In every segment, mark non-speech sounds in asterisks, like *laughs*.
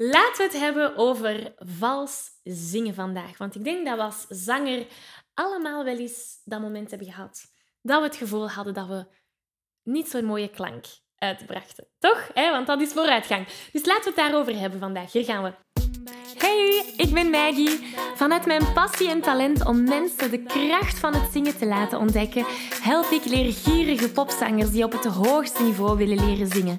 Laten we het hebben over vals zingen vandaag. Want ik denk dat we als zanger allemaal wel eens dat moment hebben gehad. Dat we het gevoel hadden dat we niet zo'n mooie klank uitbrachten. Toch? Want dat is vooruitgang. Dus laten we het daarover hebben vandaag. Hier gaan we. Hey, ik ben Maggie. Vanuit mijn passie en talent om mensen de kracht van het zingen te laten ontdekken, help ik leergierige popzangers die op het hoogste niveau willen leren zingen.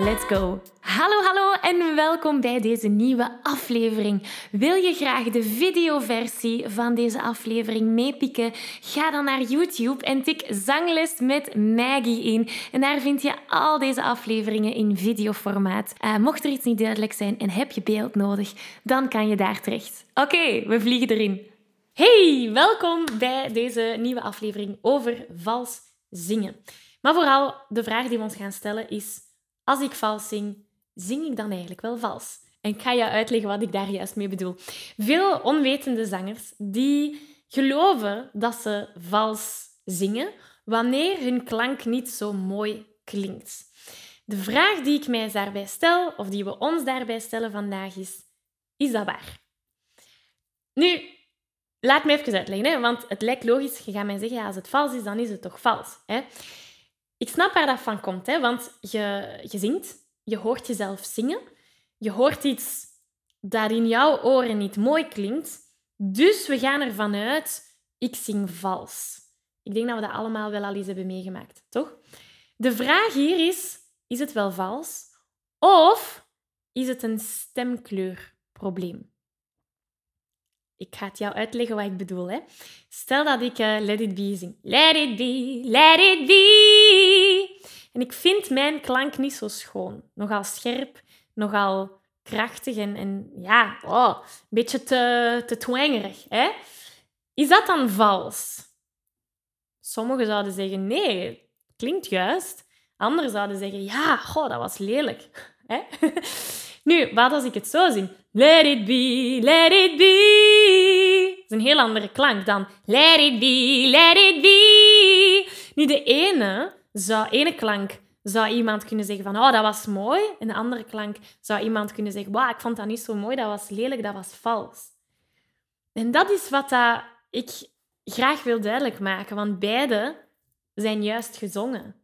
Let's go! Hallo, hallo en welkom bij deze nieuwe aflevering. Wil je graag de videoversie van deze aflevering meepikken? Ga dan naar YouTube en tik Zangles met Maggie in. En daar vind je al deze afleveringen in videoformaat. Uh, mocht er iets niet duidelijk zijn en heb je beeld nodig, dan kan je daar terecht. Oké, we vliegen erin. Hey, welkom bij deze nieuwe aflevering over vals zingen. Maar vooral de vraag die we ons gaan stellen is: als ik vals zing, zing ik dan eigenlijk wel vals? En ik ga je uitleggen wat ik daar juist mee bedoel. Veel onwetende zangers die geloven dat ze vals zingen wanneer hun klank niet zo mooi klinkt. De vraag die ik mij daarbij stel, of die we ons daarbij stellen vandaag, is: is dat waar? Nu, laat me even uitleggen, hè? want het lijkt logisch. Je gaat mij zeggen, ja, als het vals is, dan is het toch vals. Hè? Ik snap waar dat van komt, hè? want je, je zingt, je hoort jezelf zingen, je hoort iets dat in jouw oren niet mooi klinkt, dus we gaan ervan uit, ik zing vals. Ik denk dat we dat allemaal wel al eens hebben meegemaakt, toch? De vraag hier is, is het wel vals? Of is het een stemkleurprobleem? Ik ga het jou uitleggen wat ik bedoel. Hè. Stel dat ik uh, Let It Be zing. Let it be, let it be. En ik vind mijn klank niet zo schoon. Nogal scherp, nogal krachtig en, ja, oh, een beetje te, te twangerig. Hè? Is dat dan vals? Sommigen zouden zeggen nee, klinkt juist. Anderen zouden zeggen ja, goh, dat was lelijk. Hè? *laughs* Nu, wat als ik het zo zing? Let it be, let it be. Dat is een heel andere klank dan let it be, let it be. Nu, de ene, zou, ene klank zou iemand kunnen zeggen van oh, dat was mooi. En de andere klank zou iemand kunnen zeggen wow, ik vond dat niet zo mooi, dat was lelijk, dat was vals. En dat is wat dat ik graag wil duidelijk maken, want beide zijn juist gezongen.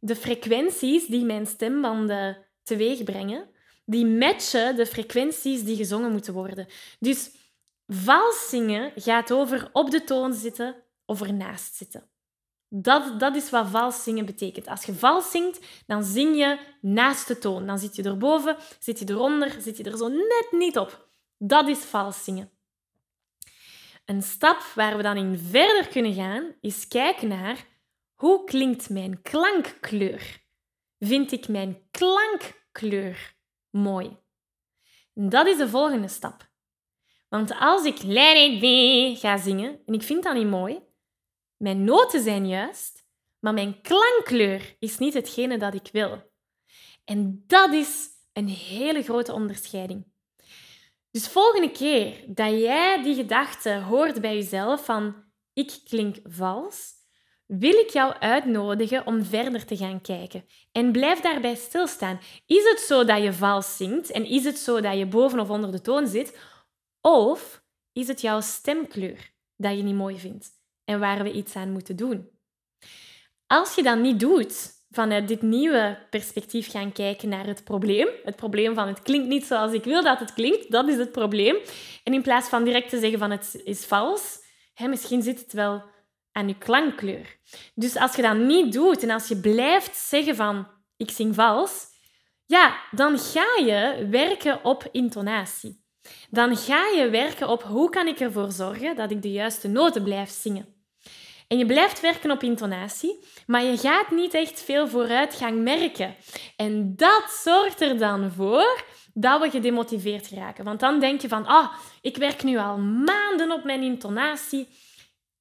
De frequenties die mijn stembanden teweeg brengen, die matchen de frequenties die gezongen moeten worden. Dus vals zingen gaat over op de toon zitten of ernaast zitten. Dat, dat is wat vals zingen betekent. Als je vals zingt, dan zing je naast de toon. Dan zit je erboven, zit je eronder, zit je er zo net niet op. Dat is vals zingen. Een stap waar we dan in verder kunnen gaan, is kijken naar hoe klinkt mijn klankkleur. Vind ik mijn klankkleur mooi. Dat is de volgende stap. Want als ik Let It Be ga zingen en ik vind dat niet mooi, mijn noten zijn juist, maar mijn klankkleur is niet hetgene dat ik wil. En dat is een hele grote onderscheiding. Dus volgende keer dat jij die gedachte hoort bij jezelf van ik klink vals, wil ik jou uitnodigen om verder te gaan kijken. En blijf daarbij stilstaan. Is het zo dat je vals zingt en is het zo dat je boven of onder de toon zit? Of is het jouw stemkleur dat je niet mooi vindt en waar we iets aan moeten doen? Als je dat niet doet, vanuit dit nieuwe perspectief gaan kijken naar het probleem. Het probleem van het klinkt niet zoals ik wil dat het klinkt, dat is het probleem. En in plaats van direct te zeggen van het is vals, hè, misschien zit het wel aan je klankkleur. Dus als je dat niet doet en als je blijft zeggen van ik zing vals, ja, dan ga je werken op intonatie. Dan ga je werken op hoe kan ik ervoor zorgen dat ik de juiste noten blijf zingen. En je blijft werken op intonatie, maar je gaat niet echt veel vooruitgang merken. En dat zorgt er dan voor dat we gedemotiveerd raken. Want dan denk je van, ah, ik werk nu al maanden op mijn intonatie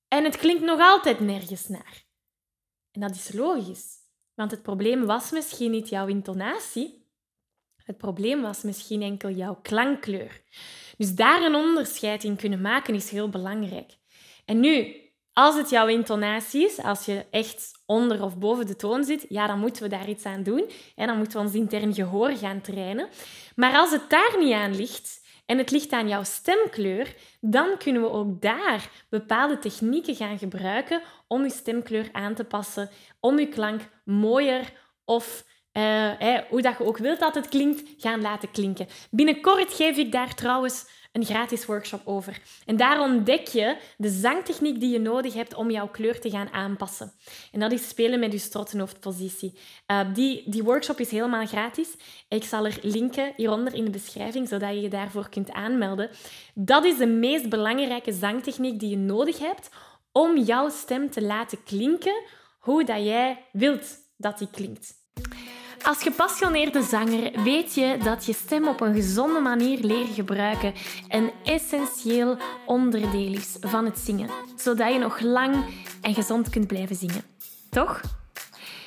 en het klinkt nog altijd nergens naar. En dat is logisch, want het probleem was misschien niet jouw intonatie, het probleem was misschien enkel jouw klankkleur. Dus daar een onderscheid in kunnen maken is heel belangrijk. En nu, als het jouw intonatie is, als je echt onder of boven de toon zit, ja, dan moeten we daar iets aan doen. En dan moeten we ons intern gehoor gaan trainen. Maar als het daar niet aan ligt en het ligt aan jouw stemkleur, dan kunnen we ook daar bepaalde technieken gaan gebruiken om je stemkleur aan te passen, om je klank mooier of uh, hoe dat je ook wilt dat het klinkt, gaan laten klinken. Binnenkort geef ik daar trouwens een gratis workshop over. En daar ontdek je de zangtechniek die je nodig hebt om jouw kleur te gaan aanpassen. En dat is spelen met je strottenhoofdpositie. Uh, die, die workshop is helemaal gratis. Ik zal er linken hieronder in de beschrijving, zodat je je daarvoor kunt aanmelden. Dat is de meest belangrijke zangtechniek die je nodig hebt om jouw stem te laten klinken hoe dat jij wilt dat die klinkt. Als gepassioneerde zanger weet je dat je stem op een gezonde manier leren gebruiken een essentieel onderdeel is van het zingen, zodat je nog lang en gezond kunt blijven zingen. Toch?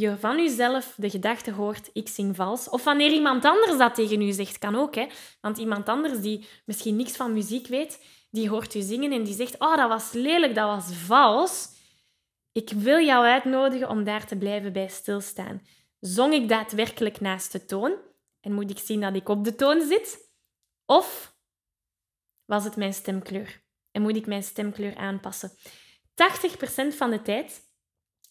je van jezelf de gedachte hoort, ik zing vals. Of wanneer iemand anders dat tegen u zegt, kan ook. Hè? Want iemand anders die misschien niks van muziek weet, die hoort u zingen en die zegt, oh, dat was lelijk, dat was vals. Ik wil jou uitnodigen om daar te blijven bij stilstaan. Zong ik daadwerkelijk naast de toon? En moet ik zien dat ik op de toon zit? Of was het mijn stemkleur? En moet ik mijn stemkleur aanpassen? 80% van de tijd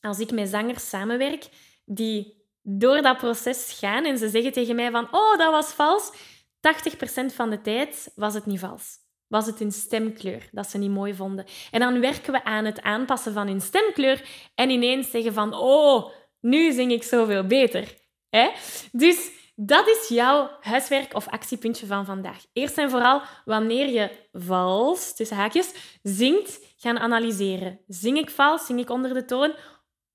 als ik met zangers samenwerk die door dat proces gaan en ze zeggen tegen mij van oh, dat was vals, 80% van de tijd was het niet vals. Was het hun stemkleur dat ze niet mooi vonden. En dan werken we aan het aanpassen van hun stemkleur en ineens zeggen van oh, nu zing ik zoveel beter. Hè? Dus dat is jouw huiswerk of actiepuntje van vandaag. Eerst en vooral, wanneer je vals, tussen haakjes, zingt, gaan analyseren. Zing ik vals? Zing ik onder de toon?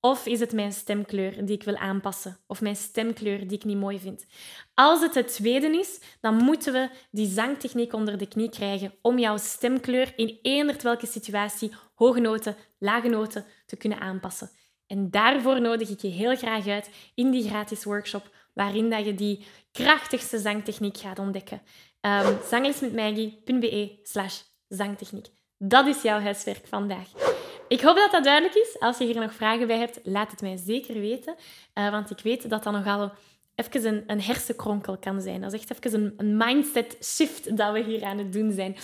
Of is het mijn stemkleur die ik wil aanpassen? Of mijn stemkleur die ik niet mooi vind? Als het het tweede is, dan moeten we die zangtechniek onder de knie krijgen om jouw stemkleur in eender welke situatie, hoge noten, lage noten, te kunnen aanpassen. En daarvoor nodig ik je heel graag uit in die gratis workshop, waarin dat je die krachtigste zangtechniek gaat ontdekken. Um, ehm, zanglesmetmaggie.be slash zangtechniek. Dat is jouw huiswerk vandaag. Ik hoop dat dat duidelijk is. Als je hier nog vragen bij hebt, laat het mij zeker weten. Uh, want ik weet dat dat nogal even een, een hersenkronkel kan zijn. Dat is echt even een, een mindset shift dat we hier aan het doen zijn.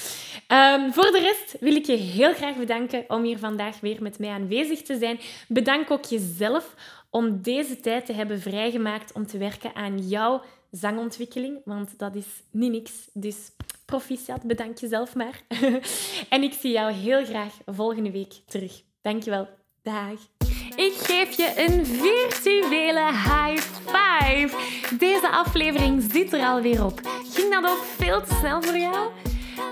Um, voor de rest wil ik je heel graag bedanken om hier vandaag weer met mij aanwezig te zijn. Bedank ook jezelf om deze tijd te hebben vrijgemaakt om te werken aan jouw zangontwikkeling, want dat is niet niks. Dus proficiat, bedank jezelf maar. *laughs* en ik zie jou heel graag volgende week terug. Dankjewel. Dag. Ik geef je een virtuele high five. Deze aflevering zit er alweer op. Ging dat ook veel te snel voor jou?